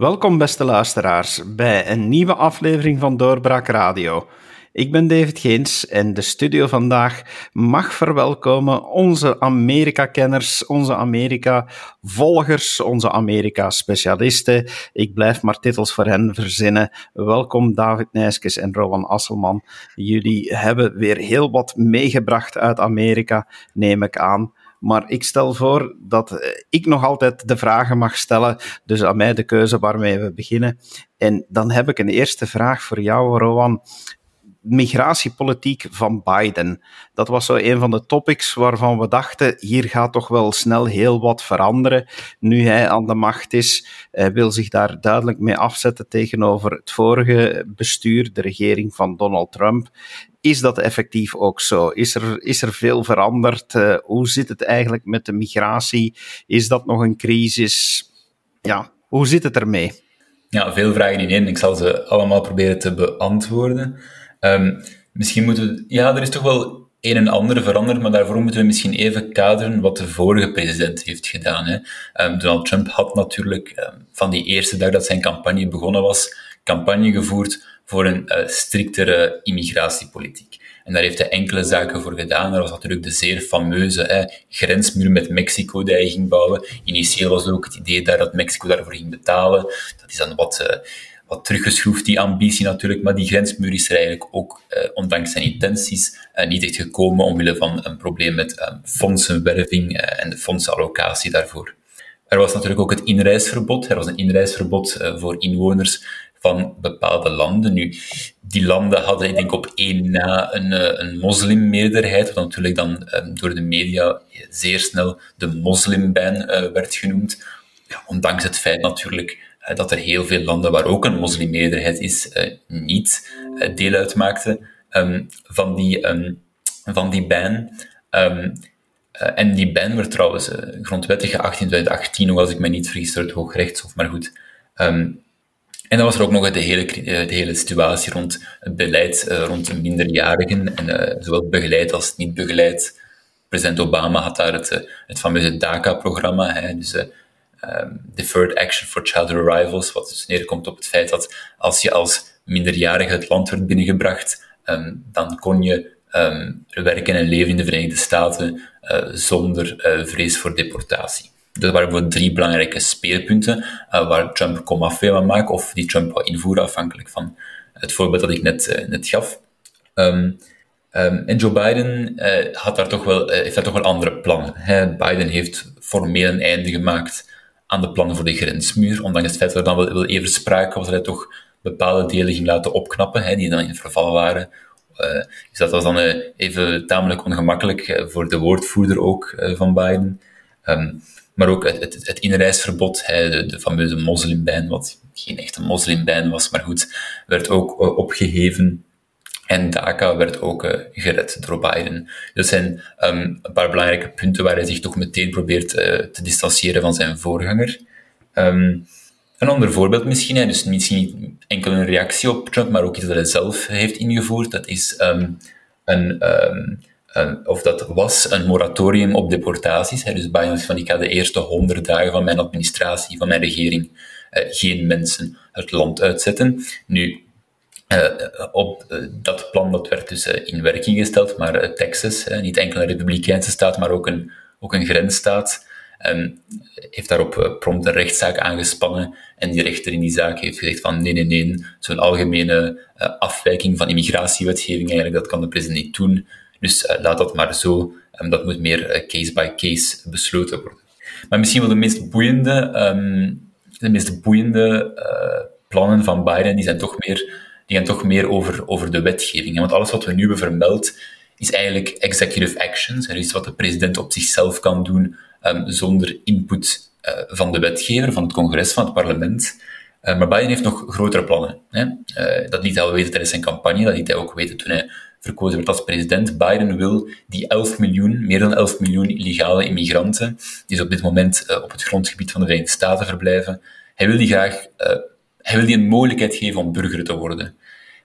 Welkom, beste luisteraars, bij een nieuwe aflevering van Doorbraak Radio. Ik ben David Geens en de studio vandaag mag verwelkomen onze Amerika-kenners, onze Amerika-volgers, onze Amerika-specialisten. Ik blijf maar titels voor hen verzinnen. Welkom David Nijskes en Rowan Asselman. Jullie hebben weer heel wat meegebracht uit Amerika, neem ik aan. Maar ik stel voor dat eh, ik nog altijd de vragen mag stellen. Dus aan mij de keuze waarmee we beginnen. En dan heb ik een eerste vraag voor jou, Rowan migratiepolitiek van Biden. Dat was zo een van de topics waarvan we dachten, hier gaat toch wel snel heel wat veranderen. Nu hij aan de macht is, hij wil zich daar duidelijk mee afzetten tegenover het vorige bestuur, de regering van Donald Trump. Is dat effectief ook zo? Is er, is er veel veranderd? Uh, hoe zit het eigenlijk met de migratie? Is dat nog een crisis? Ja, hoe zit het ermee? Ja, veel vragen in één. Ik zal ze allemaal proberen te beantwoorden. Um, misschien moeten we... Ja, er is toch wel een en ander veranderd, maar daarvoor moeten we misschien even kaderen wat de vorige president heeft gedaan. Hè. Um, Donald Trump had natuurlijk um, van die eerste dag dat zijn campagne begonnen was, campagne gevoerd voor een uh, striktere immigratiepolitiek. En daar heeft hij enkele zaken voor gedaan. Er was natuurlijk de zeer fameuze grensmuur met Mexico die hij ging bouwen. Initieel was ook het idee daar dat Mexico daarvoor ging betalen. Dat is dan wat... Uh, wat teruggeschroefd, die ambitie natuurlijk, maar die grensmuur is er eigenlijk ook, eh, ondanks zijn intenties, eh, niet echt gekomen omwille van een probleem met eh, fondsenwerving eh, en de fondsenallocatie daarvoor. Er was natuurlijk ook het inreisverbod. Er was een inreisverbod voor inwoners van bepaalde landen. Nu, die landen hadden, ik denk op één na, een, een moslimmeerderheid, wat natuurlijk dan door de media zeer snel de moslimban werd genoemd. Ja, ondanks het feit natuurlijk dat er heel veel landen waar ook een moslimmeerderheid is, eh, niet eh, deel uitmaakten um, van, die, um, van die ban. Um, en die ban werd trouwens grondwettig geacht in 2018, nog als ik me niet vergis door het Hoogrechtshof, maar goed. en dan was er ook nog de hele, de hele situatie rond het beleid rond de minderjarigen, en, zowel begeleid als niet begeleid. President Obama had daar het, het fameuze DACA-programma, dus um, Deferred Action for Child Arrivals, wat dus neerkomt op het feit dat als je als minderjarige het land werd binnengebracht, um, dan kon je um, werken en leven in de Verenigde Staten uh, zonder uh, vrees voor deportatie. Dat waren voor drie belangrijke speerpunten uh, waar Trump komaf van maken of die Trump wou invoeren, afhankelijk van het voorbeeld dat ik net, net gaf. En Joe Biden had daar toch wel, heeft daar toch wel andere plannen. Biden heeft formeel een einde gemaakt aan de plannen voor de grensmuur. Ondanks het feit dat er dan wel, even sprake was dat hij toch bepaalde delen ging laten opknappen, hè, die dan in verval waren. Uh, dus dat was dan uh, even tamelijk ongemakkelijk uh, voor de woordvoerder ook van Biden. Um, maar ook het, het, het inreisverbod, hè, de, de fameuze moslimbijn, wat geen echte moslimbijn was, maar goed, werd ook opgeheven. En DACA werd ook uh, gered door Biden. Dat zijn um, een paar belangrijke punten waar hij zich toch meteen probeert uh, te distancieren van zijn voorganger. Um, een ander voorbeeld misschien, hè, dus misschien niet enkel een reactie op Trump, maar ook iets dat hij zelf heeft ingevoerd. Dat is um, een, of dat was een moratorium op deportaties. Hè. Dus Biden van ik ga de eerste honderd dagen van mijn administratie, van mijn regering, uh, geen mensen het land uitzetten. Nu, uh, op uh, dat plan dat werd dus uh, in werking gesteld, maar Texas, niet enkel een republikeinse staat, maar ook een, ook een grensstaat, um, heeft daarop prompt een rechtszaak aangespannen en die rechter in die zaak heeft gezegd van nee, nee, nee, zo'n algemene afwijking van immigratiewetgeving eigenlijk, dat kan de president niet doen, dus laat dat maar zo, um, dat moet meer case by case besloten worden. Maar misschien wel de meest boeiende, um, de meest boeiende plannen van Biden, die zijn toch meer die gaan toch meer over, over de wetgeving. Want alles wat we nu hebben vermeld, is eigenlijk executive actions. Er is wat de president op zichzelf kan doen um, zonder input uh, van de wetgever, van het congres, van het parlement. Uh, maar Biden heeft nog grotere plannen. Hè? Uh, dat liet hij al weten tijdens zijn campagne, dat liet hij ook weten toen hij verkozen werd als president. Biden wil die 11 miljoen, meer dan 11 miljoen illegale immigranten, die op dit moment op het grondgebied van de Verenigde Staten verblijven, hij wil die graag hij wil die een mogelijkheid geven om burger te worden.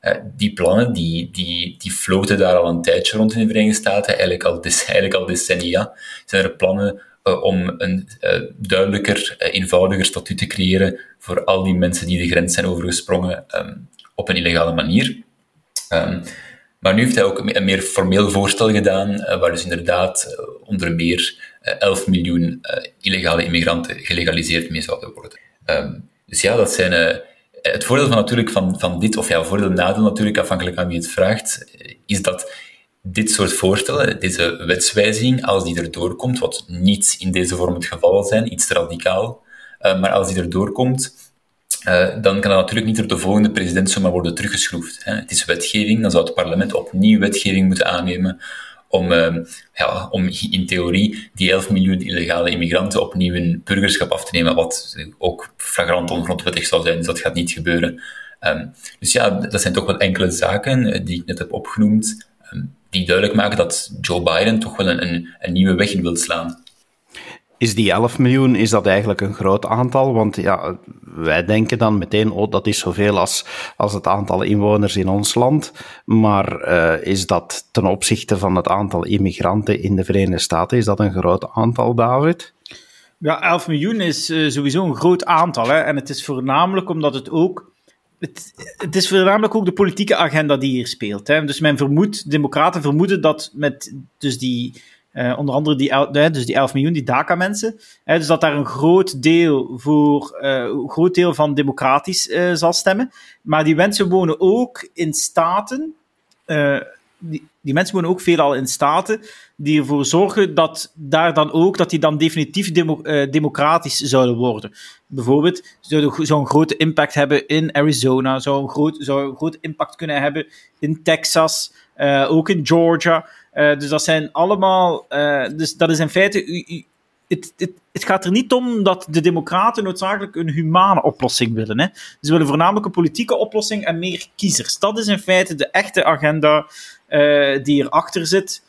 Uh, die plannen die, die, die floten daar al een tijdje rond in de Verenigde Staten, eigenlijk al, eigenlijk al decennia. Zijn er plannen om een duidelijker, eenvoudiger statuut te creëren voor al die mensen die de grens zijn overgesprongen ehm, op een illegale manier. Ehm, maar nu heeft hij ook een meer formeel voorstel gedaan, waar dus inderdaad onder meer 11 miljoen illegale immigranten gelegaliseerd mee zouden worden. Ehm, dus ja, dat zijn het voordeel van, natuurlijk van, van dit, of ja, voordeel nadeel natuurlijk, afhankelijk aan wie het vraagt, is dat dit soort voorstellen, deze wetswijziging, als die erdoor komt, wat niet in deze vorm het geval zal zijn, iets radicaal, uh, maar als die erdoor komt, uh, dan kan dat natuurlijk niet door de volgende president zomaar worden teruggeschroefd. Hè. Het is wetgeving, dan zou het parlement opnieuw wetgeving moeten aannemen om, uh, ja, om in theorie die 11 miljoen illegale immigranten opnieuw een burgerschap af te nemen, wat ook flagrant ongrondwettig zou zijn, dus dat gaat niet gebeuren. Um, dus ja, dat zijn toch wel enkele zaken die ik net heb opgenoemd, um, die duidelijk maken dat Joe Biden toch wel een, een, nieuwe weg in wil slaan. Is die 11 miljoen, is dat eigenlijk een groot aantal? Want ja, wij denken dan meteen, oh, dat is zoveel als, als het aantal inwoners in ons land. Maar uh, is dat ten opzichte van het aantal immigranten in de Verenigde Staten, is dat een groot aantal, David? Ja, 11 miljoen is uh, sowieso een groot aantal. Hè? En het is voornamelijk omdat het ook het, het, is voornamelijk ook de politieke agenda die hier speelt. Hè. Dus men vermoedt, democraten vermoeden dat met dus die, uh, onder andere die, dus die 11 miljoen, die DACA-mensen, dus dat daar een groot deel, voor, groot deel van democratisch zal stemmen. Maar die mensen wonen ook in staten, die, die mensen wonen ook veelal in staten die ervoor zorgen dat daar dan ook, dat die dan definitief demo, democratisch zouden worden. Bijvoorbeeld, zou, zou een grote impact hebben in Arizona, zou een, groot, zou een grote impact kunnen hebben in Texas, ook in Georgia. Uh, dus dat zijn allemaal, dus dat is in feite, u, u, het, het, het, gaat er niet om dat de Democraten noodzakelijk een humane oplossing willen. Hè. Ze willen voornamelijk een politieke oplossing en meer kiezers. Dat is in feite de echte agenda uh, die erachter zit.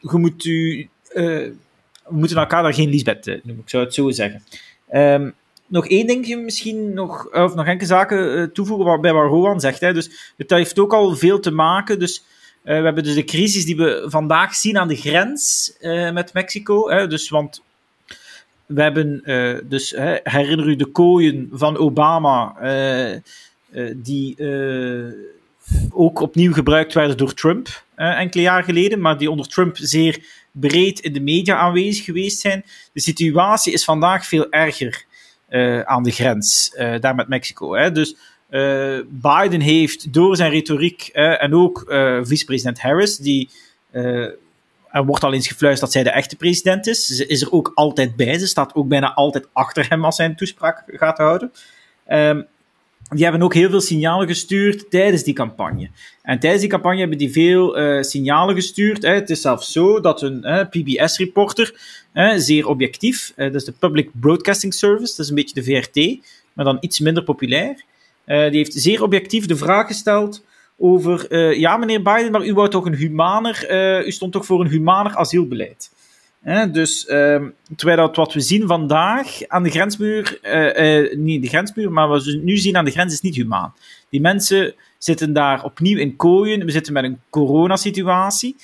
Je moet u, we moeten elkaar daar geen Lisbeth noemen, ik zou het zo zeggen. Um, nog één dingje misschien, nog, of nog enkele zaken toevoegen bij wat Rowan zegt. Hè. Dus het heeft ook al veel te maken. Dus, we hebben dus de crisis die we vandaag zien aan de grens met Mexico. Hè. Dus, want we hebben, dus herinner u de kooien van Obama, die ook opnieuw gebruikt werden door Trump enkele jaar geleden, maar die onder Trump zeer breed in de media aanwezig geweest zijn. De situatie is vandaag veel erger aan de grens, uh, daar met Mexico. Hè. Dus Biden heeft door zijn retoriek en ook vicepresident Harris, die er wordt al eens gefluisterd dat zij de echte president is. Ze is er ook altijd bij. Ze staat ook bijna altijd achter hem als hij een toespraak gaat houden. Um, die hebben ook heel veel signalen gestuurd tijdens die campagne. En tijdens die campagne hebben die veel signalen gestuurd. Hè. Het is zelfs zo dat een PBS-reporter, zeer objectief, dat is de Public Broadcasting Service, dat is een beetje de VRT, maar dan iets minder populair, die heeft zeer objectief de vraag gesteld over, ja meneer Biden, maar u wou toch een humaner, u stond toch voor een humaner asielbeleid. dus uh, terwijl dat wat we zien vandaag aan de grensmuur, niet de grensmuur, maar wat we nu zien aan de grens is niet humaan. Die mensen zitten daar opnieuw in kooien. We zitten met een coronasituatie.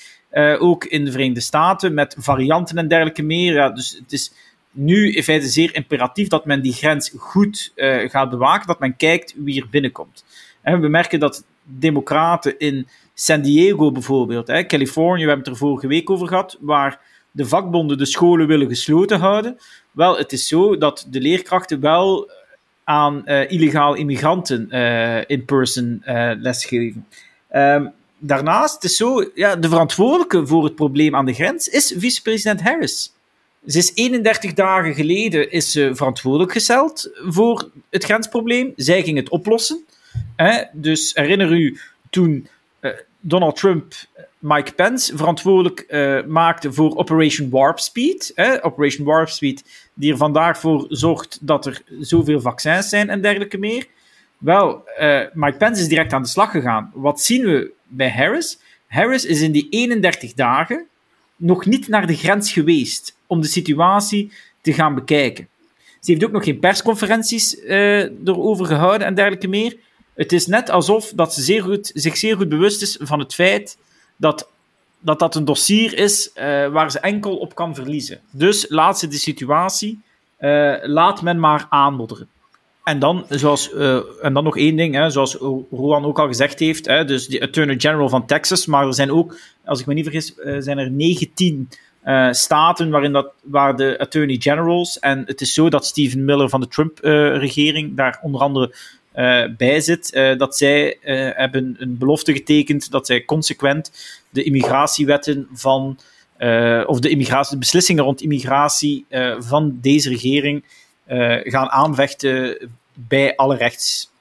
Ook in de Verenigde Staten met varianten en dergelijke meer. Dus het is nu in feite zeer imperatief dat men die grens goed gaat bewaken, dat men kijkt wie er binnenkomt. En we merken dat democraten in San Diego bijvoorbeeld, hè, Californië, we hebben het er vorige week over gehad, waar de vakbonden de scholen willen gesloten houden. Wel, het is zo dat de leerkrachten wel aan uh, illegaal immigranten uh, in person uh, lesgeven. Um, daarnaast het is zo, ja, de verantwoordelijke voor het probleem aan de grens is vicepresident Harris. Ze is 31 dagen geleden is ze verantwoordelijk gesteld voor het grensprobleem. Zij ging het oplossen. Hè? Dus herinner u toen Donald Trump Mike Pence verantwoordelijk uh, maakte voor Operation Warp Speed. Operation Warp Speed, die er vandaag voor zorgt dat er zoveel vaccins zijn en dergelijke meer. Wel, Mike Pence is direct aan de slag gegaan. Wat zien we bij Harris? Harris is in die 31 dagen nog niet naar de grens geweest om de situatie te gaan bekijken. Ze heeft ook nog geen persconferenties uh, erover gehouden en dergelijke meer. Het is net alsof dat ze zeer goed, zich zeer goed bewust is van het feit dat dat dat een dossier is waar ze enkel op kan verliezen. Dus laat ze de situatie, laat men maar aanmodderen. En dan, zoals, en dan nog één ding, hè, zoals Roan ook al gezegd heeft, hè, dus de Attorney General van Texas, maar er zijn ook, als ik me niet vergis, zijn er 19 uh, staten waarin dat, waar de attorney generals, en het is zo dat Stephen Miller van de Trump-regering daar onder andere bij zit, dat zij hebben een belofte getekend dat zij consequent de immigratiewetten van, of de, immigratie, de beslissingen rond immigratie van deze regering gaan aanvechten bij alle rechts.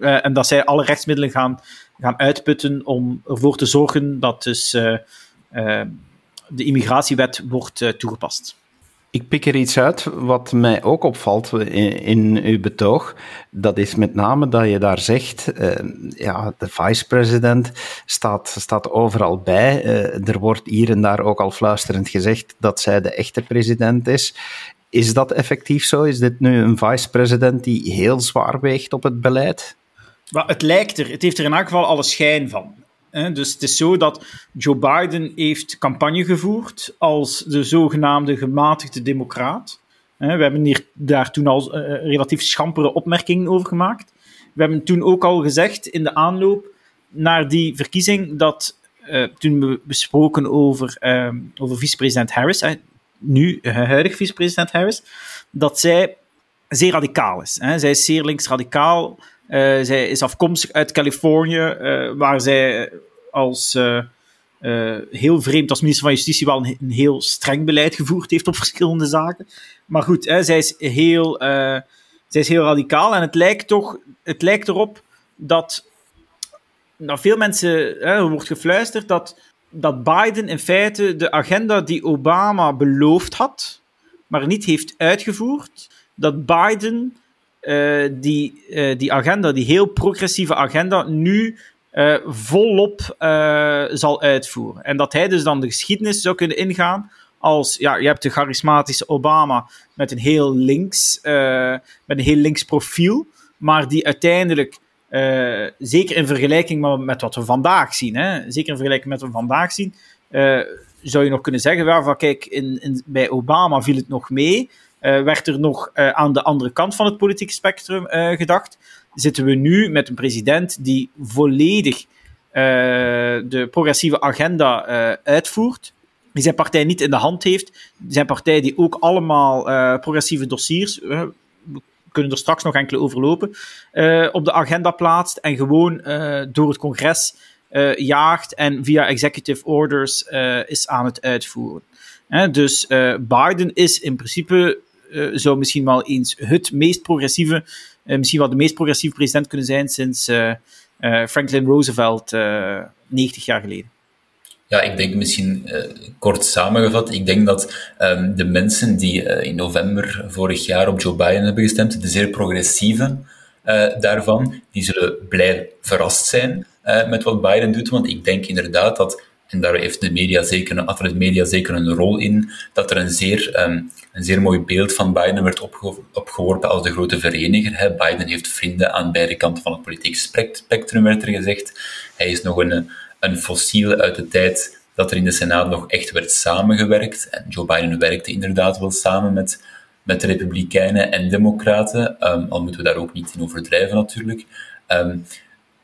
en dat zij alle rechtsmiddelen gaan, gaan uitputten om ervoor te zorgen dat dus de immigratiewet wordt toegepast. Ik pik er iets uit wat mij ook opvalt in, in uw betoog. Dat is met name dat je daar zegt, ja, de vice-president staat, staat overal bij. Er wordt hier en daar ook al fluisterend gezegd dat zij de echte president is. Is dat effectief zo? Is dit nu een vice-president die heel zwaar weegt op het beleid? Het lijkt er, het heeft er in elk geval alle schijn van dus het is zo dat Joe Biden heeft campagne gevoerd als de zogenaamde gematigde democraat. we hebben hier, daar toen al uh, relatief schampere opmerkingen over gemaakt. We hebben toen ook al gezegd in de aanloop naar die verkiezing dat uh, toen we besproken over, uh, over vicepresident Harris, nu huidig vicepresident Harris, dat zij zeer radicaal is. Hè. Zij is zeer links-radicaal. Uh, zij is afkomstig uit Californië, uh, waar zij als heel vreemd als minister van Justitie wel een, een, heel streng beleid gevoerd heeft op verschillende zaken. Maar goed, hè, zij, is heel, zij is heel radicaal en het lijkt toch het lijkt erop dat nou, veel mensen, hè, er wordt gefluisterd dat, dat Biden in feite de agenda die Obama beloofd had, maar niet heeft uitgevoerd, dat Biden uh, die, uh, die agenda, die heel progressieve agenda, nu uh, volop zal uitvoeren. En dat hij dus dan de geschiedenis zou kunnen ingaan als, ja, je hebt de charismatische Obama met een heel links, met een heel links profiel, maar die uiteindelijk, zeker in vergelijking met wat we vandaag zien, hè, zeker in vergelijking met wat we vandaag zien, zou je nog kunnen zeggen, waarvan kijk, in, in, bij Obama viel het nog mee, uh, werd er nog aan de andere kant van het politieke spectrum gedacht. Zitten we nu met een president die volledig de progressieve agenda uitvoert, die zijn partij niet in de hand heeft, zijn partij die ook allemaal progressieve dossiers, kunnen er straks nog enkele overlopen, op de agenda plaatst en gewoon door het congres jaagt en via executive orders is aan het uitvoeren. dus Biden is in principe uh, zou misschien wel eens het meest progressieve, uh, misschien wel de meest progressieve president kunnen zijn sinds uh, Franklin Roosevelt 90 jaar geleden. Ja, ik denk misschien kort samengevat. Ik denk dat um, de mensen die in november vorig jaar op Joe Biden hebben gestemd, de zeer progressieve daarvan, die zullen blij verrast zijn met wat Biden doet. Want ik denk inderdaad dat en daar heeft de media zeker, de media zeker een rol in, dat er een zeer, um, een zeer mooi beeld van Biden werd opgeworpen als de grote vereniger. Hè. Biden heeft vrienden aan beide kanten van het politieke spectrum, werd er gezegd. Hij is nog een, een fossiel uit de tijd dat er in de Senaat nog echt werd samengewerkt. En Joe Biden werkte inderdaad wel samen met, met Republikeinen en Democraten, um, al moeten we daar ook niet in overdrijven natuurlijk. Um,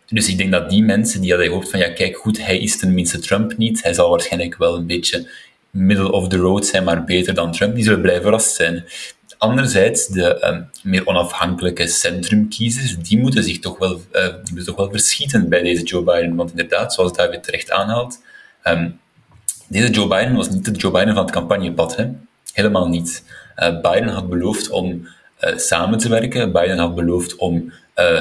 dus ik denk dat die mensen die hadden gehoopt van, ja kijk goed, hij is tenminste Trump niet, hij zal waarschijnlijk wel een beetje middle of the road zijn, maar beter dan Trump, die zullen blij verrast zijn. Anderzijds, de um, meer onafhankelijke centrumkiezers, die moeten zich toch wel, moeten toch wel verschieten bij deze Joe Biden. Want inderdaad, zoals David terecht aanhaalt, um, deze Joe Biden was niet de Joe Biden van het campagnepad. Hè? Helemaal niet. Uh, Biden had beloofd om uh, samen te werken. Biden had beloofd om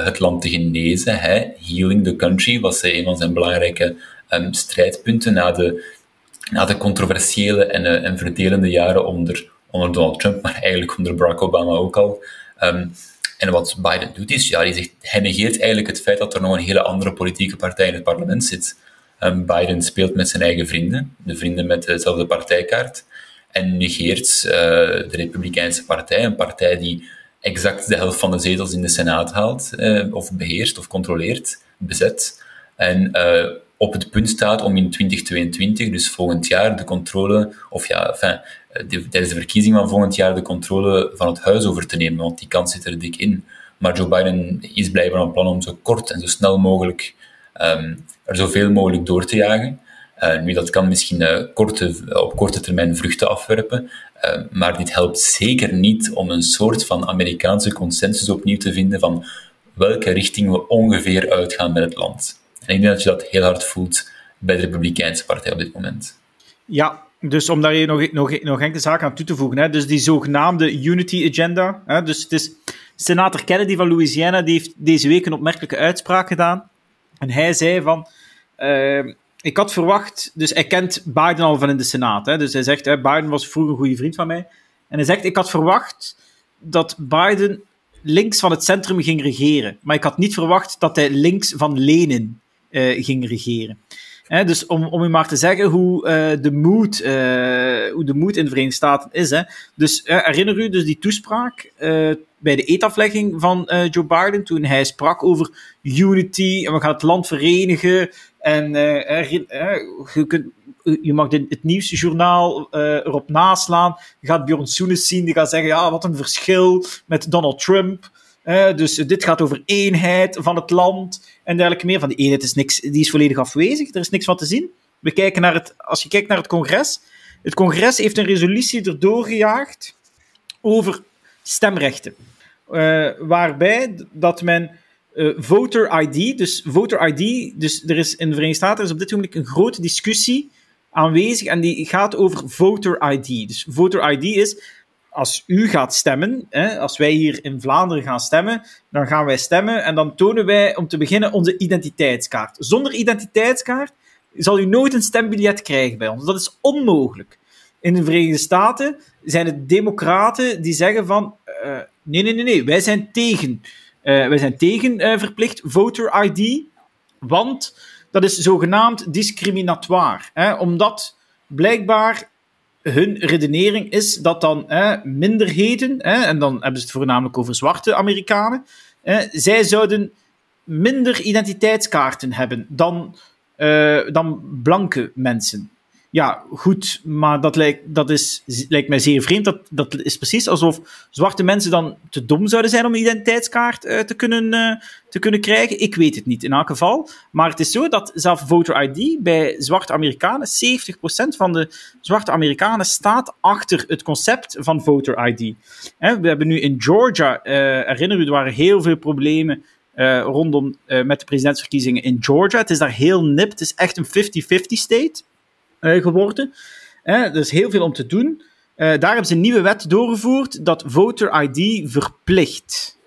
het land te genezen. Hè. Healing the country was een van zijn belangrijke um, strijdpunten na de, na de controversiële en, en verdelende jaren onder, onder Donald Trump, maar eigenlijk onder Barack Obama ook al. Um, en wat Biden doet is, ja, hij, zegt, hij negeert eigenlijk het feit dat er nog een hele andere politieke partij in het parlement zit. Um, Biden speelt met zijn eigen vrienden, de vrienden met dezelfde partijkaart, en negeert uh, de Republikeinse partij, een partij die exact de helft van de zetels in de Senaat haalt, uh, of beheerst of controleert, bezet. En uh, op het punt staat om in 2022, dus volgend jaar, de controle, of ja, enfin, tijdens de verkiezing van volgend jaar de controle van het huis over te nemen, want die kans zit er dik in. Maar Joe Biden is blijkbaar van plan om zo kort en zo snel mogelijk um, er zoveel mogelijk door te jagen. Uh, nu, dat kan misschien uh, korte, op korte termijn vruchten afwerpen, maar dit helpt zeker niet om een soort van Amerikaanse consensus opnieuw te vinden van welke richting we ongeveer uitgaan met het land. En ik denk dat je dat heel hard voelt bij de Republikeinse Partij op dit moment. Ja, dus om daar hier nog, nog, nog enkele zaken aan toe te voegen. Hè. Dus die zogenaamde Unity Agenda. Hè. Dus het is senator Kennedy van Louisiana, die heeft deze week een opmerkelijke uitspraak gedaan. En hij zei van... Uh, ik had verwacht... Dus hij kent Biden al van in de Senaat. Hè. Dus hij zegt, hè, Biden was vroeger een goede vriend van mij. En hij zegt, ik had verwacht dat Biden links van het centrum ging regeren. Maar ik had niet verwacht dat hij links van Lenin ging regeren dus om, om u maar te zeggen hoe, uh, de, mood, uh, hoe de mood in de Verenigde Staten is. Hè. Dus herinner u dus die toespraak bij de eetaflegging van Joe Biden, toen hij sprak over unity en we gaan het land verenigen. En je, kunt, je mag dit, het nieuwsjournaal erop naslaan. Je gaat Bjorn Soenes zien, die gaat zeggen, ja, wat een verschil met Donald Trump. Dus dit gaat over eenheid van het land en dergelijke meer. Van die eenheid is niks, die is volledig afwezig. Er is niks van te zien. We kijken naar het, als je kijkt naar het congres. Het congres heeft een resolutie erdoor gejaagd over stemrechten. Uh, waarbij dat men uh, voter ID, dus voter ID, dus er is in de Verenigde Staten is op dit moment een grote discussie aanwezig en die gaat over voter ID. Dus voter ID is als u gaat stemmen, hè, als wij hier in Vlaanderen gaan stemmen, dan gaan wij stemmen en dan tonen wij om te beginnen onze identiteitskaart. Zonder identiteitskaart zal u nooit een stembiljet krijgen bij ons. Dat is onmogelijk. In de Verenigde Staten zijn het democraten die zeggen van uh, nee, nee, nee, nee, wij zijn tegen, uh, wij zijn tegen uh, verplicht voter ID, want dat is zogenaamd discriminatoire. Hè, omdat blijkbaar hun redenering is dat dan minderheden, en dan hebben ze het voornamelijk over zwarte Amerikanen, zij zouden minder identiteitskaarten hebben dan, uh, dan blanke mensen ja, goed, maar dat lijkt, dat is, lijkt mij zeer vreemd. Dat, dat is precies alsof zwarte mensen dan te dom zouden zijn om een identiteitskaart uh, te, kunnen, uh, te kunnen krijgen. Ik weet het niet in elk geval. Maar het is zo dat zelf voter ID bij zwarte Amerikanen, 70% van de zwarte Amerikanen staat achter het concept van voter ID. We hebben nu in Georgia, uh, herinner u, er waren heel veel problemen. rondom met de presidentsverkiezingen in Georgia. Het is daar heel nip. Het is echt een 50-50 state. Eh, geworden. er is heel veel om te doen. Eh, daar hebben ze een nieuwe wet doorgevoerd dat voter ID verplicht.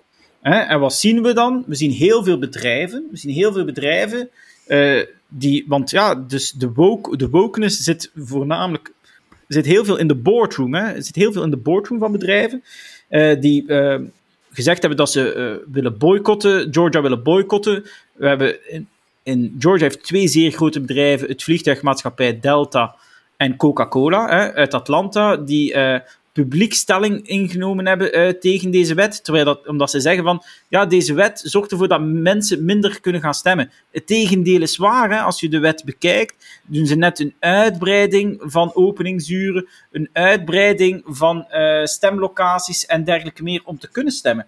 en wat zien we dan? We zien heel veel bedrijven. We zien heel veel bedrijven uh, die, want ja, dus de, woke, de wokeness zit voornamelijk, zit heel veel in de boardroom. Hè? Zit heel veel in de boardroom van bedrijven die gezegd hebben dat ze willen boycotten, Georgia willen boycotten. We hebben in Georgia heeft twee zeer grote bedrijven, het vliegtuigmaatschappij Delta en Coca-Cola uit Atlanta, die uh, publiek stelling ingenomen hebben uh, tegen deze wet. Terwijl dat, omdat ze zeggen van, ja, deze wet zorgt ervoor dat mensen minder kunnen gaan stemmen. Het tegendeel is waar, hè. als je de wet bekijkt, doen ze net een uitbreiding van openingsuren, een uitbreiding van uh, stemlocaties en dergelijke meer om te kunnen stemmen.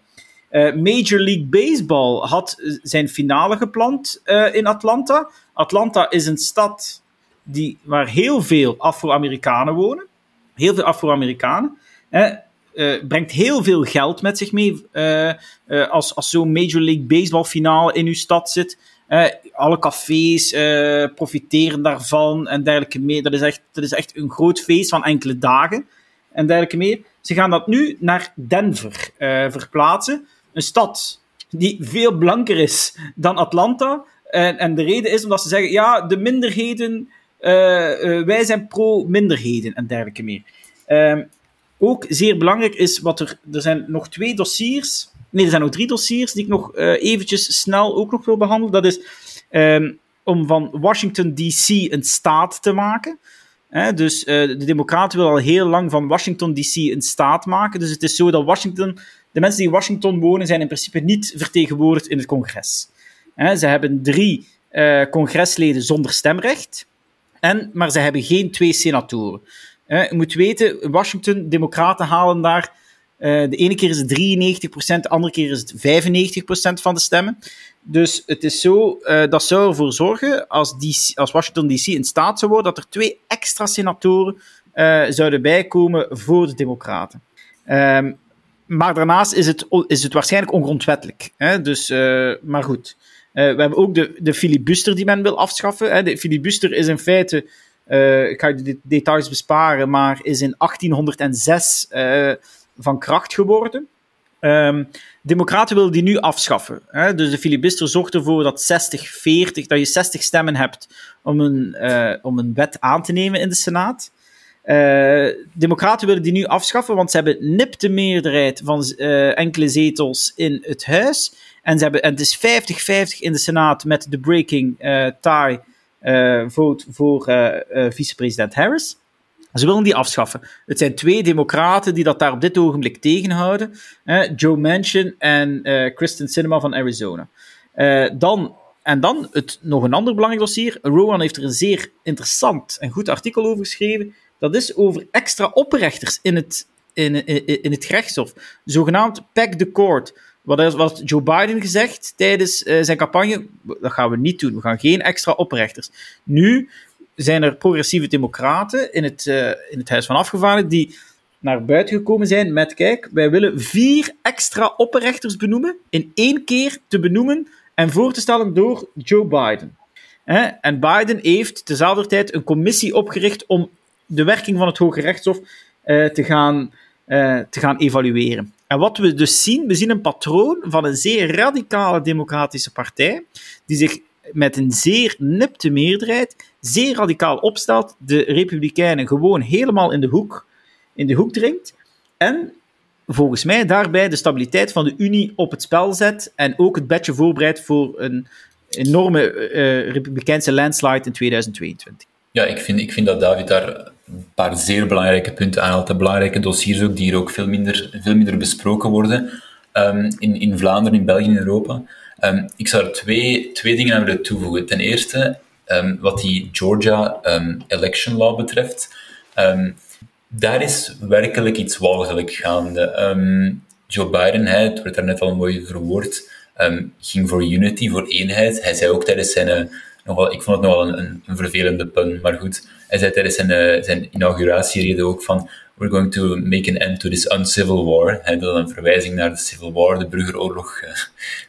Uh, Major League Baseball had zijn finale gepland uh, in Atlanta. Atlanta is een stad die, waar heel veel Afro-Amerikanen wonen. Heel veel Afro-Amerikanen. Brengt heel veel geld met zich mee als, als zo'n Major League Baseball finale in uw stad zit. alle cafés profiteren daarvan en dergelijke meer. Dat is, echt, dat is echt een groot feest van enkele dagen en dergelijke meer. Ze gaan dat nu naar Denver verplaatsen een stad die veel blanker is dan Atlanta. En, en de reden is omdat ze zeggen, ja, de minderheden, uh, uh, wij zijn pro-minderheden en dergelijke meer. Uh, ook zeer belangrijk is wat er, er zijn nog twee dossiers, nee, er zijn nog drie dossiers die ik nog uh, eventjes snel ook nog wil behandelen. Dat is um, om van Washington DC een staat te maken. dus de Democraten willen al heel lang van Washington DC een staat maken. Dus het is zo dat Washington de mensen die in Washington wonen zijn in principe niet vertegenwoordigd in het congres. ze hebben drie uh, congresleden zonder stemrecht. En, maar ze hebben geen twee senatoren. Je moet weten, in Washington, democraten halen daar... Uh, de ene keer is het 93%, de andere keer is het 95% van de stemmen. Dus het is zo, dat zou ervoor zorgen, als, als Washington DC in staat zou worden, dat er twee extra senatoren zouden bijkomen voor de democraten. Um, maar daarnaast is het, is het waarschijnlijk ongrondwettelijk. Hè? Dus, uh, maar goed. Uh, we hebben ook de, de filibuster die men wil afschaffen. Hè? De filibuster is in feite, uh, ik ga je de details besparen, maar is in 1806 van kracht geworden. Um, Democraten willen die nu afschaffen. Hè? Dus de filibuster zorgt ervoor dat 60, 40, dat je 60 stemmen hebt om een, om een wet aan te nemen in de Senaat. Uh, Democraten willen die nu afschaffen, want ze hebben nipte meerderheid van uh, enkele zetels in het huis. En, ze hebben, en het is 50-50 in de Senaat met de breaking uh, tie vote voor vicepresident Harris. Ze willen die afschaffen. Het zijn twee democraten die dat daar op dit ogenblik tegenhouden. Joe Manchin en Kristen Sinema van Arizona. dan en dan het, nog een ander belangrijk dossier. Rowan heeft er een zeer interessant en goed artikel over geschreven dat is over extra oprechters in het, in, in, in het gerechtshof. Zogenaamd pack the court. Wat wat Joe Biden gezegd tijdens uh, zijn campagne? Dat gaan we niet doen. We gaan geen extra oprechters. Nu zijn er progressieve democraten in het, uh, in het Huis van Afgevaardigden die naar buiten gekomen zijn met: kijk, wij willen vier extra oprechters benoemen, in één keer te benoemen en voor te stellen door Joe Biden. En Biden heeft tezelfde tijd een commissie opgericht om de werking van het Hoge Rechtshof uh, te, gaan, uh, te gaan evalueren. En wat we dus zien, we zien een patroon van een zeer radicale democratische partij, die zich met een zeer nipte meerderheid zeer radicaal opstelt, de Republikeinen gewoon helemaal in de hoek, in de hoek dringt. En volgens mij daarbij de stabiliteit van de Unie op het spel zet en ook het bedje voorbereidt voor een enorme uh, Republikeinse landslide in 2022. Ja, ik vind, ik vind dat David daar een paar zeer belangrijke punten aanhaalt. Belangrijke dossiers ook, die hier ook veel minder, veel minder besproken worden um, in, in Vlaanderen, in België, in Europa. Um, ik zou er twee, twee dingen aan willen toevoegen. Ten eerste, um, wat die Georgia election law betreft. daar is werkelijk iets walgelijk gaande. Joe Biden, het werd daar net al mooi verwoord, ging voor unity, voor eenheid. Hij zei ook tijdens zijn eh, ik vond het nogal een, een, vervelende pun, maar goed. Hij zei tijdens zijn, uh, zijn inauguratierede ook van we're going to make an end to this uncivil war. Hij dat een verwijzing naar de Civil War, de burgeroorlog uh,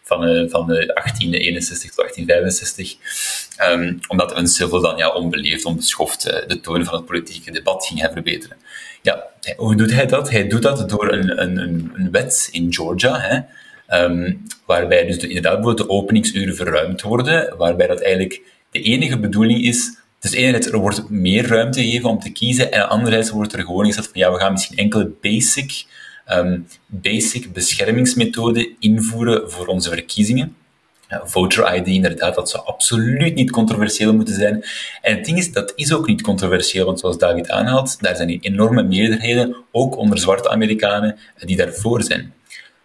van, uh, van 1861 tot 1865. Um, omdat uncivil dan ja, onbeleefd, onbeschoft de toon van het politieke debat ging verbeteren. Ja, hoe doet hij dat? Hij doet dat door een, een, een wet in Georgia, hè, Um, waarbij dus de, inderdaad bijvoorbeeld de openingsuren verruimd worden, waarbij dat eigenlijk de enige bedoeling is, dus enerzijds er wordt meer ruimte gegeven om te kiezen, en anderzijds wordt er gewoon gezegd van ja, we gaan misschien enkele basic, um, basic beschermingsmethoden invoeren voor onze verkiezingen. voter ID, inderdaad, dat zou absoluut niet controversieel moeten zijn. En het ding is, dat is ook niet controversieel, want zoals David aanhaalt, daar zijn enorme meerderheden, ook onder zwarte Amerikanen, die daarvoor zijn.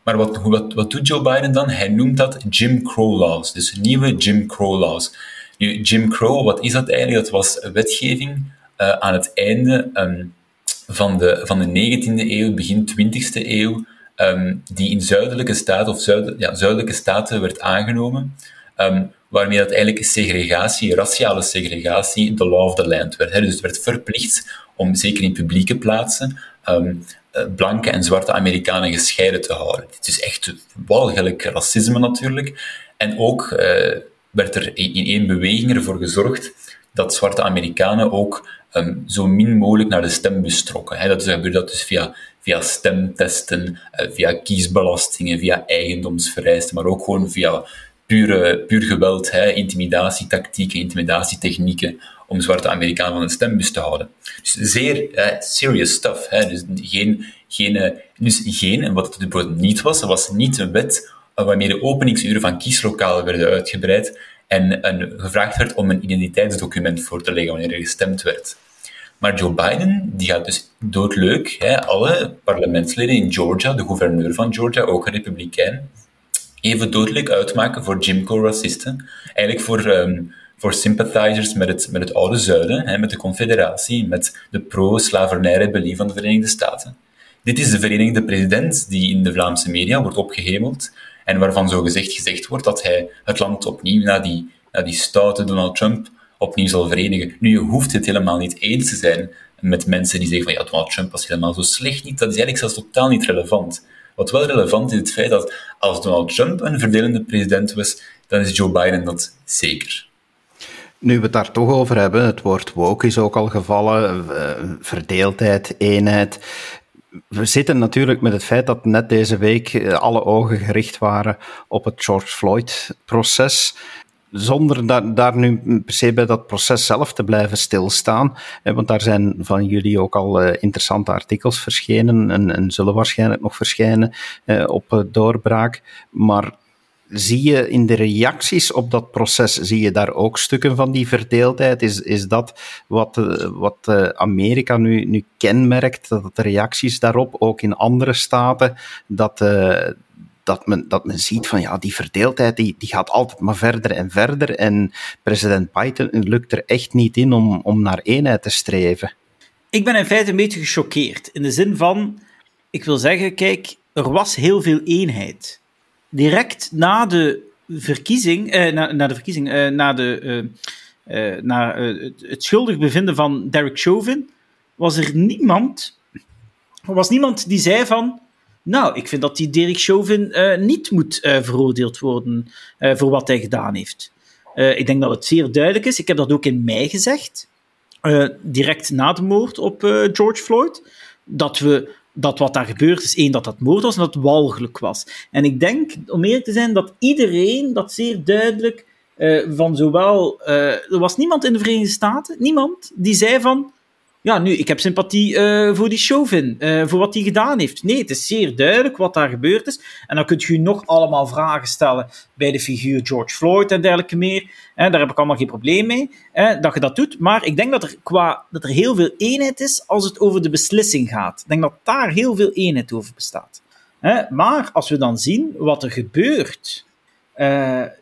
Maar wat, wat, doet Joe Biden dan? Hij noemt dat Jim Crow laws, dus nieuwe Jim Crow laws. Jim Crow, wat is dat eigenlijk? Dat was wetgeving uh, aan het einde um, van, de, van de 19e eeuw, begin 20e eeuw, um, die in zuidelijke staten, of zuidelijke staten werd aangenomen, um, waarmee dat eigenlijk segregatie, raciale segregatie, the law of the land werd. Dus het werd verplicht om, zeker in publieke plaatsen, eh, blanke en zwarte Amerikanen gescheiden te houden. Het is echt walgelijk racisme natuurlijk. En ook uh, werd er in één beweging ervoor gezorgd dat zwarte Amerikanen ook um, zo min mogelijk naar de stembus trokken. He, dat gebeurde dat dus via, via stemtesten, uh, via kiesbelastingen, via eigendomsvereisten, maar ook gewoon via pure, puur geweld, he, intimidatietactieken, intimidatietechnieken om zwarte Amerikanen van een stembus te houden. Dus zeer serious stuff. Hè? Dus geen, geen, uh, dus geen, en wat het bijvoorbeeld niet was, was niet een wet waarmee de openingsuren van kieslokalen werden uitgebreid en, en gevraagd werd om een identiteitsdocument voor te leggen wanneer er gestemd werd. Maar Joe Biden, die gaat dus doodleuk, hè, alle parlementsleden in Georgia, de gouverneur van Georgia, ook een republikein, even dodelijk uitmaken voor Jim Crow-racisten. Eigenlijk voor, ehm, voor sympathizers met het, met het oude zuiden, hè, met de confederatie, met de pro-slavernij-rebellie van de Verenigde Staten. Dit is de Verenigde President die in de Vlaamse media wordt opgehemeld en waarvan zo gezegd gezegd wordt dat hij het land opnieuw na die, na die stoute Donald Trump opnieuw zal verenigen. Nu, je hoeft het helemaal niet eens te zijn met mensen die zeggen van ja, Donald Trump was helemaal zo slecht niet. Dat is eigenlijk zelfs totaal niet relevant. Wat wel relevant is het feit dat als Donald Trump een verdelende president was, dan is Joe Biden dat zeker. Nu we het daar toch over hebben, het woord woke is ook al gevallen, uh, verdeeldheid, eenheid. We zitten natuurlijk met het feit dat net deze week eh, alle ogen gericht waren op het George Floyd-proces zonder daar, daar nu per se bij dat proces zelf te blijven stilstaan. Want daar zijn van jullie ook al uh, interessante artikels verschenen en, en, zullen waarschijnlijk nog verschijnen op doorbraak. Maar zie je in de reacties op dat proces, zie je daar ook stukken van die verdeeldheid? Is, is dat wat, wat Amerika nu, nu kenmerkt, dat de reacties daarop, ook in andere staten, dat, dat men, dat men ziet van ja, die verdeeldheid die, die gaat altijd maar verder en verder. En president Biden lukt er echt niet in om, om naar eenheid te streven. Ik ben in feite een beetje gechoqueerd. In de zin van, ik wil zeggen, kijk, er was heel veel eenheid. Direct na de verkiezing, eh, na, na de verkiezing, eh, na, de, eh, eh na eh, het schuldig bevinden van Derek Chauvin, was er niemand, was niemand die zei van, nou, ik vind dat die Derek Chauvin uh, niet moet veroordeeld worden voor wat hij gedaan heeft. ik denk dat het zeer duidelijk is. Ik heb dat ook in mei gezegd, direct na de moord op George Floyd, dat, we, dat wat daar gebeurd is, één, dat dat moord was en dat het walgelijk was. En ik denk, om eerlijk te zijn, dat iedereen dat zeer duidelijk van zowel... er was niemand in de Verenigde Staten, niemand, die zei van ja, nu, ik heb sympathie uh, voor die Chauvin, uh, voor wat hij gedaan heeft. Nee, het is zeer duidelijk wat daar gebeurd is. En dan kunt u nog allemaal vragen stellen bij de figuur George Floyd en dergelijke meer. Eh, daar heb ik allemaal geen probleem mee eh, dat je dat doet. Maar ik denk dat er, qua, dat er heel veel eenheid is als het over de beslissing gaat. Ik denk dat daar heel veel eenheid over bestaat. maar als we dan zien wat er gebeurt,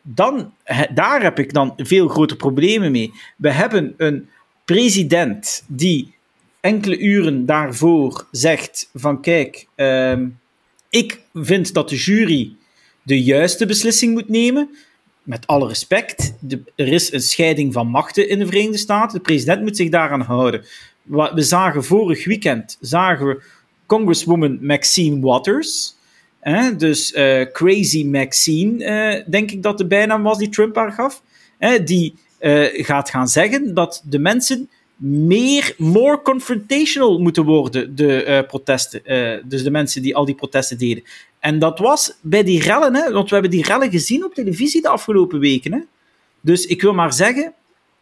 dan, daar heb ik dan veel grote problemen mee. We hebben een president die enkele uren daarvoor zegt van kijk, ehm, ik vind dat de jury de juiste beslissing moet nemen. Met alle respect, er is een scheiding van machten in de Verenigde Staten. De president moet zich daaraan houden. We zagen vorig weekend zagen we Congresswoman Maxine Waters. dus uh, Crazy Maxine, uh, denk ik dat de bijnaam was die Trump haar gaf. die uh, gaat gaan zeggen dat de mensen meer, more confrontational moeten worden, de uh, protesten. Uh, dus de mensen die al die protesten deden. En dat was bij die rellen, hè, want we hebben die rellen gezien op televisie de afgelopen weken. Hè. Dus ik wil maar zeggen,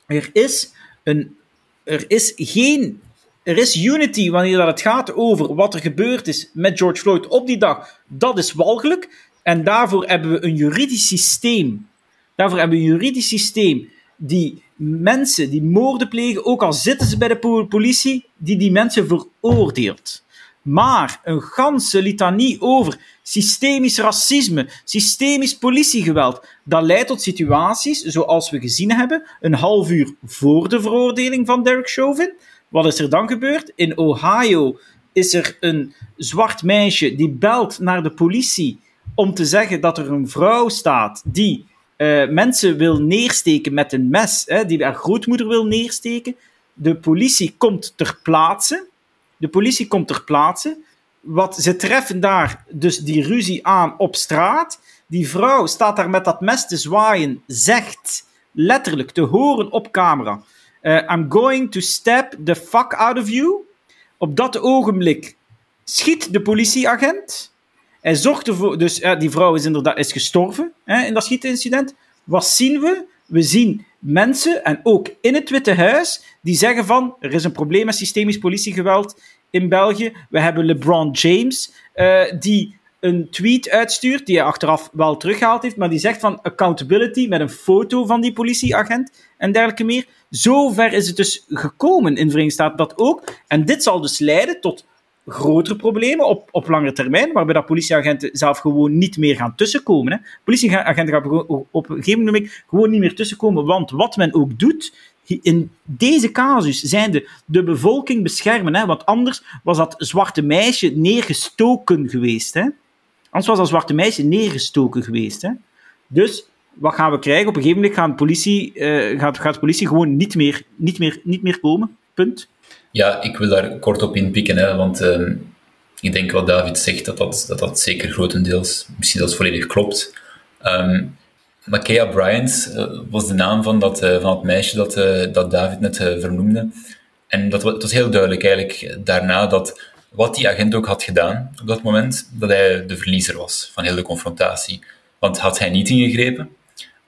er is, een, er is geen. Er is unity wanneer dat het gaat over wat er gebeurd is met George Floyd op die dag. Dat is walgelijk. En daarvoor hebben we een juridisch systeem. Daarvoor hebben we een juridisch systeem die mensen die moorden plegen, ook al zitten ze bij de politie, die die mensen veroordeelt. Maar een ganse litanie over systemisch racisme, systemisch politiegeweld, dat leidt tot situaties zoals we gezien hebben, een half uur voor de veroordeling van Derek Chauvin. Wat is er dan gebeurd? In Ohio is er een zwart meisje die belt naar de politie om te zeggen dat er een vrouw staat die uh, mensen wil neersteken met een mes, hè, die haar grootmoeder wil neersteken. De politie komt ter plaatse. De politie komt ter plaatse. Wat, ze treffen daar dus die ruzie aan op straat. Die vrouw staat daar met dat mes te zwaaien, zegt letterlijk te horen op camera: uh, I'm going to stab the fuck out of you. Op dat ogenblik schiet de politieagent. Hij zorgt ervoor, dus ja, die vrouw is inderdaad is gestorven hè, in dat schietincident. Wat zien we? We zien mensen, en ook in het Witte Huis, die zeggen van, er is een probleem met systemisch politiegeweld in België. We hebben LeBron James, uh, die een tweet uitstuurt, die hij achteraf wel teruggehaald heeft, maar die zegt van accountability met een foto van die politieagent en dergelijke meer. Zo ver is het dus gekomen in de Verenigde Staten dat ook. En dit zal dus leiden tot grotere problemen op, op lange termijn, waarbij dat politieagenten zelf gewoon niet meer gaan tussenkomen. Hè. Politieagenten gaan op een gegeven moment gewoon niet meer tussenkomen, want wat men ook doet, in deze casus zijn de, de bevolking beschermen, hè, want anders was dat zwarte meisje neergestoken geweest. Hè. Anders was dat zwarte meisje neergestoken geweest. Hè. Dus wat gaan we krijgen? Op een gegeven moment gaat, politie, uh, gaat, gaat de politie gewoon niet meer, niet, meer, niet meer komen. Punt. Ja, ik wil daar kort op inpikken, hè, want uh, ik denk wat David zegt, dat dat, dat, dat zeker grotendeels, misschien zelfs volledig klopt. Um, Bryant uh, was de naam van, dat, uh, van het meisje dat, dat David net vernoemde. En dat het was heel duidelijk eigenlijk daarna dat wat die agent ook had gedaan op dat moment, dat hij de verliezer was van heel de confrontatie. Want had hij niet ingegrepen,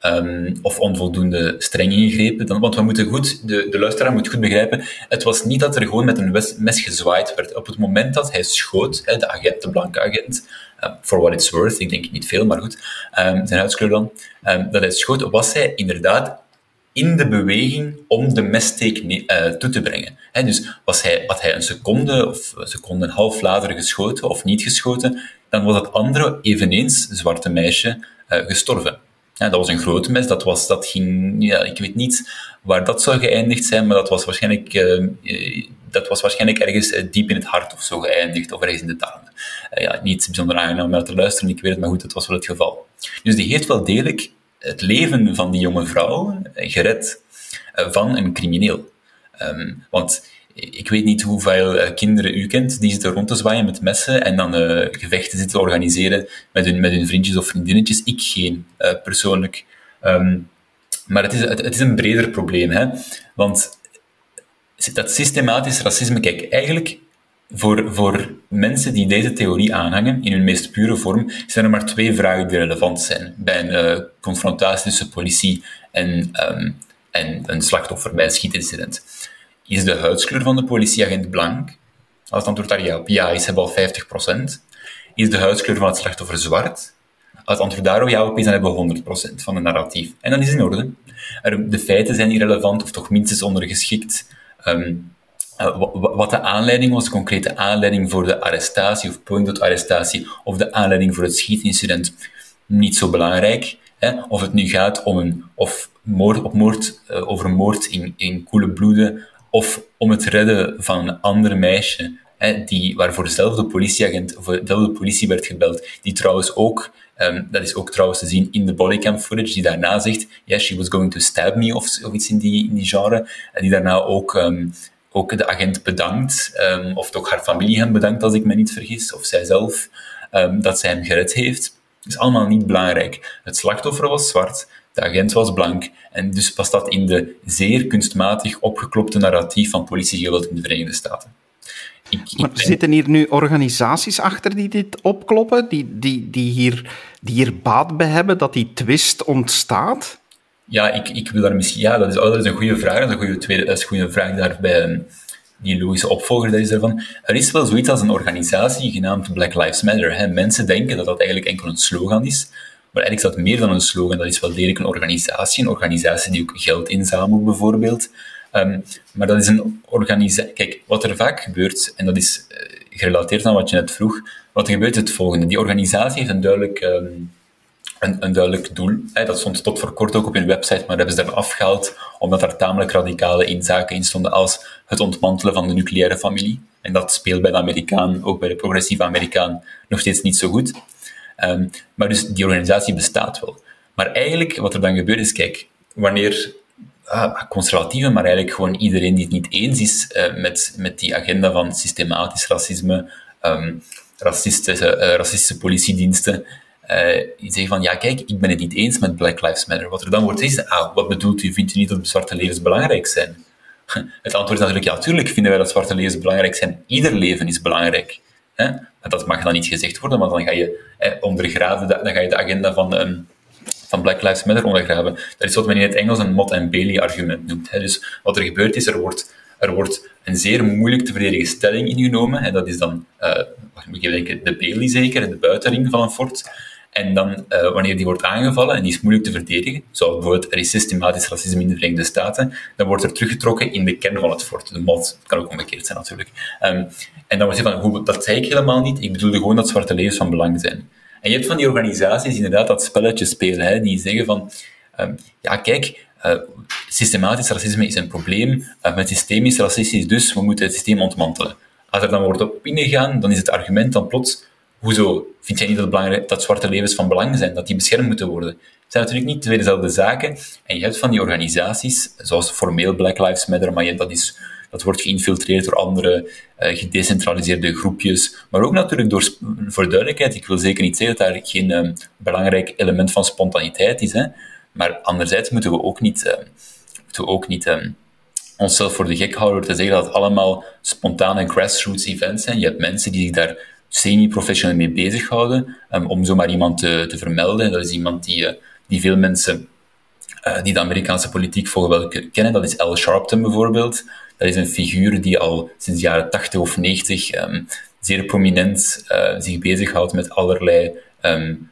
um, of onvoldoende streng ingegrepen. Dan, want we moeten goed, de, de luisteraar moet goed begrijpen, het was niet dat er gewoon met een mes gezwaaid werd. Op het moment dat hij schoot, de agent, de blanke agent, uh, for what it's worth, ik denk niet veel, maar goed, um, zijn huidskleur dan, um, dat hij schoot, was hij inderdaad in de beweging om de messteek uh, toe te brengen. He, dus was hij, had hij een seconde of een seconde en half later geschoten of niet geschoten, dan was dat andere, eveneens zwarte meisje, uh, gestorven. Ja, dat was een groot mes, dat, was, dat ging, ja, ik weet niet waar dat zou geëindigd zijn, maar dat was waarschijnlijk, uh, dat was waarschijnlijk ergens uh, diep in het hart of zo geëindigd, of ergens in de darmen. Ja, niet bijzonder aangenaam om naar te luisteren, ik weet het, maar goed, dat was wel het geval. Dus die heeft wel degelijk het leven van die jonge vrouw gered van een crimineel. Um, want ik weet niet hoeveel uh, kinderen u kent die zitten rond te zwaaien met messen en dan uh, gevechten zitten te organiseren met hun, met hun vriendjes of vriendinnetjes. Ik geen, uh, persoonlijk. Um, maar het is, het, is een breder probleem, hè? want dat systematisch racisme, kijk, eigenlijk voor, voor mensen die deze theorie aanhangen, in hun meest pure vorm, zijn er maar twee vragen die relevant zijn bij een confrontatie tussen politie en, um, en een slachtoffer bij een schietincident. Is de huidskleur van de politieagent blank? Als het antwoord daar ja op ja is, hebben al 50%. Is de huidskleur van het slachtoffer zwart? Als het antwoord daarop ja op is, dan hebben we 100% van het narratief. En dan is in orde. De feiten zijn irrelevant of toch minstens ondergeschikt. Um, wat de aanleiding was, de concrete aanleiding voor de arrestatie of poging tot arrestatie, of de aanleiding voor het schietincident, niet zo belangrijk. Hè? Of het nu gaat om een, of moord, op moord, uh, over moord in, in koele bloeden, of om het redden van een ander meisje, hè, die, waarvoor dezelfde politieagent, of dezelfde politie werd gebeld, die trouwens ook, um, dat is ook trouwens te zien in de bodycam footage, die daarna zegt, yeah, she was going to stab me, of, of iets in die, in die genre, en die daarna ook, um, ook de agent bedankt, um, of toch haar familie hem bedankt, als ik me niet vergis, of zijzelf, dat zij hem gered heeft. Dat is allemaal niet belangrijk. Het slachtoffer was zwart, de agent was blank en dus past dat in de zeer kunstmatig opgeklopte narratief van politiegeweld in de Verenigde Staten. Ik, ik maar zitten hier nu organisaties achter die dit opkloppen, die, die, die, hier, die hier baat bij hebben dat die twist ontstaat? Ja, ik, ik wil daar misschien... Ja, dat is, oh, dat is een goede vraag. Dat is een goede, tweede, dat is een goede vraag daarbij. Die logische opvolger dat is daarvan. Er is wel zoiets als een organisatie genaamd Black Lives Matter. Hè. Mensen denken dat dat eigenlijk enkel een slogan is, maar eigenlijk is dat meer dan een slogan. Dat is wel degelijk een organisatie. Een organisatie die ook geld inzamelt, bijvoorbeeld. Um, maar dat is een organisatie. Kijk, wat er vaak gebeurt, en dat is uh, gerelateerd aan wat je net vroeg, wat er gebeurt is het volgende. Die organisatie heeft een duidelijk, um, een, een, duidelijk doel. Dat stond tot voor kort ook op hun website, maar hebben ze daar afgehaald, omdat er tamelijk radicale inzaken in stonden als het ontmantelen van de nucleaire familie. En dat speelt bij de Amerikaan, ook bij de progressieve Amerikaan, nog steeds niet zo goed. Um, maar dus die organisatie bestaat wel. Maar eigenlijk, wat er dan gebeurt is, kijk, wanneer ah, conservatieven, maar eigenlijk gewoon iedereen die het niet eens is uh, met, met die agenda van systematisch racisme, um, racistische, uh, racistische politiediensten, uh, die zeggen van, ja kijk, ik ben het niet eens met Black Lives Matter. Wat er dan wordt is, ah, wat bedoelt u, vindt u niet dat zwarte levens belangrijk zijn? Het antwoord is natuurlijk, ja, natuurlijk vinden wij dat zwarte levens belangrijk zijn. Ieder leven is belangrijk. Hè? Dat mag dan niet gezegd worden, maar dan ga je eh, ondergraven, dan ga je de agenda van, um, van Black Lives Matter ondergraven. Dat is wat men in het Engels een Mott en Bailey argument noemt. Hè? Dus wat er gebeurt is, er wordt, er wordt een zeer moeilijk te verdedigen stelling ingenomen. En dat is dan, uh, moet je denken, de Bailey zeker, de buitenring van een fort. En dan, uh, wanneer die wordt aangevallen en die is moeilijk te verdedigen, zoals bijvoorbeeld er is systematisch racisme in de Verenigde Staten, dan wordt er teruggetrokken in de kern van het fort. De mod, het kan ook omgekeerd zijn natuurlijk. Um, en dan wordt je van, hoe, dat zei ik helemaal niet, ik bedoelde gewoon dat zwarte levens van belang zijn. En je hebt van die organisaties inderdaad dat spelletje spelen, hè, die zeggen van, um, ja kijk, uh, systematisch racisme is een probleem, uh, met systemisch racistisch dus, we moeten het systeem ontmantelen. Als er dan wordt op ingegaan, dan is het argument dan plots, hoezo vind jij niet dat, zwarte levens van belang zijn, dat die beschermd moeten worden? Het zijn natuurlijk niet twee dezelfde zaken. En je hebt van die organisaties, zoals formeel Black Lives Matter, maar je, dat, is, dat wordt geïnfiltreerd door andere uh, gedecentraliseerde groepjes. Maar ook natuurlijk door, voor duidelijkheid, ik wil zeker niet zeggen dat daar geen um, belangrijk element van spontaniteit is. Hè? Maar anderzijds moeten we ook niet, uh, moeten we ook niet um, onszelf voor de gek houden door te zeggen dat het allemaal spontane grassroots events zijn. Je hebt mensen die zich daar semi-professioneel mee bezighouden. Um, om zomaar iemand te, te, vermelden, dat is iemand die, uh, die veel mensen uh, die de Amerikaanse politiek volgen kennen. Dat is Al Sharpton bijvoorbeeld. Dat is een figuur die al sinds de jaren 80 of 90 um, zeer prominent uh, zich bezighoudt met allerlei um,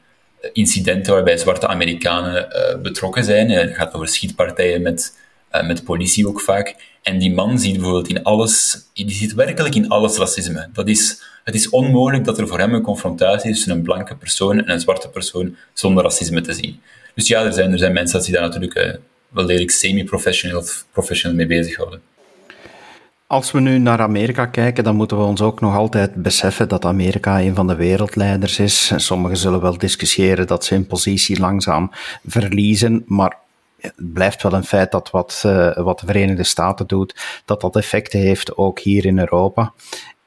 incidenten waarbij zwarte Amerikanen betrokken zijn. Het gaat over schietpartijen met, met politie ook vaak. En die man ziet bijvoorbeeld in alles, die ziet werkelijk in alles racisme. Dat is het is onmogelijk dat er voor hem een confrontatie is tussen een blanke persoon en een zwarte persoon zonder racisme te zien. Dus ja, er zijn, er zijn mensen die daar natuurlijk uh, wel redelijk semi-professioneel of professioneel mee bezighouden. Als we nu naar Amerika kijken, dan moeten we ons ook nog altijd beseffen dat Amerika een van de wereldleiders is. Sommigen zullen wel discussiëren dat ze hun positie langzaam verliezen, maar het blijft wel een feit dat wat, uh, wat de Verenigde Staten doet, dat dat effecten heeft ook hier in Europa.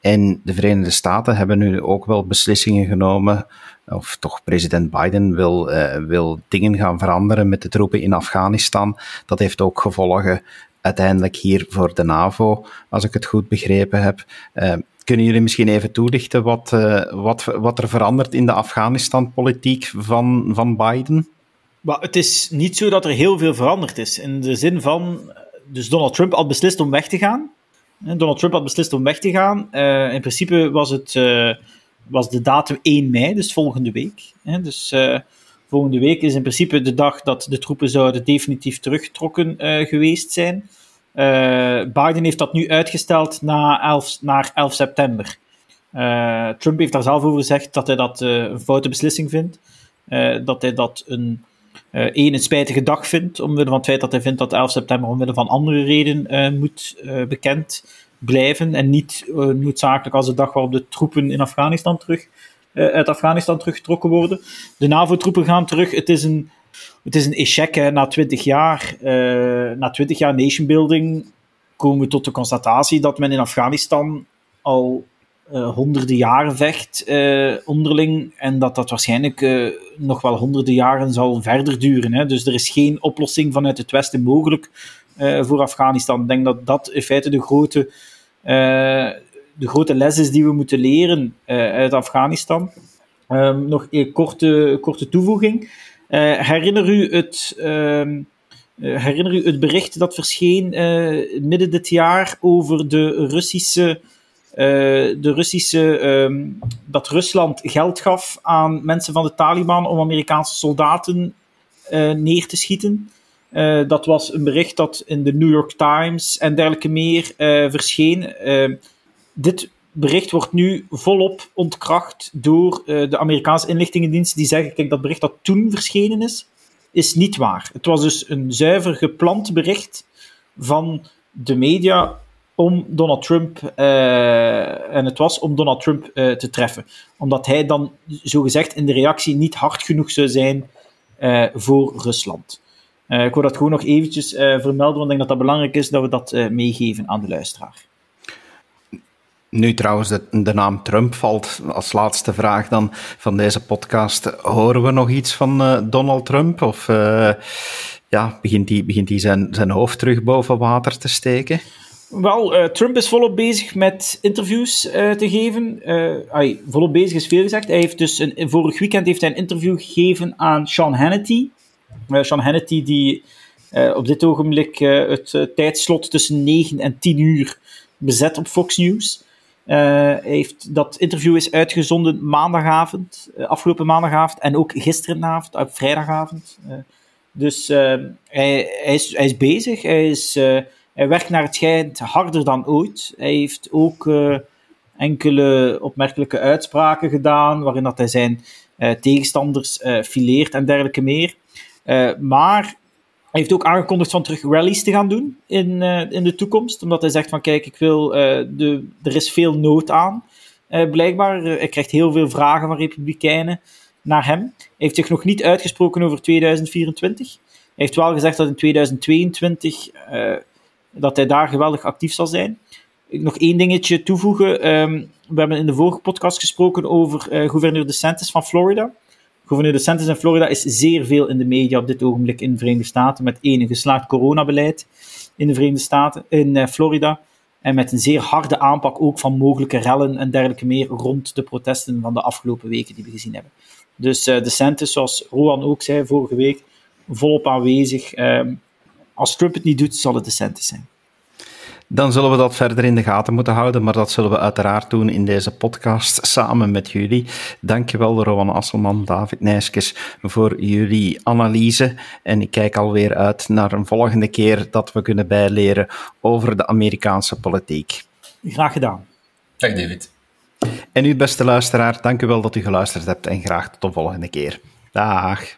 En de Verenigde Staten hebben nu ook wel beslissingen genomen, of toch president Biden wil, uh, wil dingen gaan veranderen met de troepen in Afghanistan. Dat heeft ook gevolgen uiteindelijk hier voor de NAVO, als ik het goed begrepen heb. Uh, kunnen jullie misschien even toelichten wat, wat, wat er verandert in de Afghanistan-politiek van, van Biden? Maar het is niet zo dat er heel veel veranderd is. In de zin van, dus Donald Trump had beslist om weg te gaan. Donald Trump had beslist om weg te gaan. Uh, in principe was, het, uh, was de datum 1 mei, dus volgende week. Dus uh, volgende week is in principe de dag dat de troepen zouden definitief teruggetrokken geweest zijn. Biden heeft dat nu uitgesteld naar 11, naar 11 september. Trump heeft daar zelf over gezegd dat hij dat een foute beslissing vindt. dat hij dat een één, een spijtige dag vindt, omwille van het feit dat hij vindt dat 11 september omwille van andere redenen uh, moet uh, bekend blijven en niet noodzakelijk als de dag waarop de troepen in Afghanistan terug, uit Afghanistan teruggetrokken worden. De NAVO-troepen gaan terug. Het is een, het is een échec na 20 jaar. na 20 jaar nationbuilding komen we tot de constatatie dat men in Afghanistan al uh, honderden jaren vecht uh, onderling en dat dat waarschijnlijk uh, nog wel honderden jaren zal verder duren. Hè. Dus er is geen oplossing vanuit het Westen mogelijk voor Afghanistan. Ik denk dat dat in feite de grote, de grote les is die we moeten leren uit Afghanistan. Um, nog een korte, korte toevoeging. herinner u het... Ehm, herinner u het bericht dat verscheen midden dit jaar over de Russische de Russische, um, dat Rusland geld gaf aan mensen van de Taliban om Amerikaanse soldaten uh, neer te schieten. Uh, dat was een bericht dat in de New York Times en dergelijke meer verscheen. Ehm, dit bericht wordt nu volop ontkracht door de Amerikaanse inlichtingendienst. Die zeggen: kijk, dat bericht dat toen verschenen is, is niet waar. Het was dus een zuiver gepland bericht van de media om Donald Trump, uh, en het was om Donald Trump uh, te treffen. Omdat hij dan, zogezegd, in de reactie niet hard genoeg zou zijn uh, voor Rusland. ik wil dat gewoon nog eventjes vermelden, want ik denk dat dat belangrijk is dat we dat meegeven aan de luisteraar. Nu trouwens, de, de, naam Trump valt als laatste vraag dan van deze podcast. Horen we nog iets van Donald Trump? Of ja, begint hij begint zijn, zijn hoofd terug boven water te steken? Wel, uh, Trump is volop bezig met interviews uh, te geven. Uh, volop bezig is veel gezegd. Hij heeft dus een, vorig weekend heeft hij een interview gegeven aan Sean Hannity. Sean Hannity die op dit ogenblik het tijdslot tussen 9 en 10 uur bezet op Fox News. heeft, dat interview is uitgezonden maandagavond, afgelopen maandagavond en ook gisterenavond, op vrijdagavond. dus hij, hij, is, hij is bezig, hij, is, hij werkt naar het schijnt harder dan ooit. Hij heeft ook enkele opmerkelijke uitspraken gedaan, waarin dat hij zijn tegenstanders fileert en dergelijke meer. maar hij heeft ook aangekondigd van terug rallies te gaan doen in, in de toekomst. Omdat hij zegt van kijk, ik wil, de, er is veel nood aan. Blijkbaar. hij krijgt heel veel vragen van republikeinen naar hem. Hij heeft zich nog niet uitgesproken over 2024. Hij heeft wel gezegd dat in 2022 dat hij daar geweldig actief zal zijn. Ik nog één dingetje toevoegen. Um, we hebben in de vorige podcast gesproken over gouverneur DeSantis van Florida. Gouverneur DeSantis in Florida is zeer veel in de media op dit ogenblik in de Verenigde Staten, met één geslaagd coronabeleid in de Verenigde Staten, in uh, Florida, en met een zeer harde aanpak ook van mogelijke rellen en dergelijke meer rond de protesten van de afgelopen weken die we gezien hebben. Dus uh, DeSantis, zoals Rowan ook zei vorige week, volop aanwezig. Uh, als Trump het niet doet, zal het DeSantis zijn. Dan zullen we dat verder in de gaten moeten houden, maar dat zullen we uiteraard doen in deze podcast samen met jullie. Dankjewel Rowan Asselman, David Nijskes voor jullie analyse. En ik kijk alweer uit naar een volgende keer dat we kunnen bijleren over de Amerikaanse politiek. Graag gedaan. Dag David. En u beste luisteraar, dank u wel dat u geluisterd hebt en graag tot de volgende keer. Dag.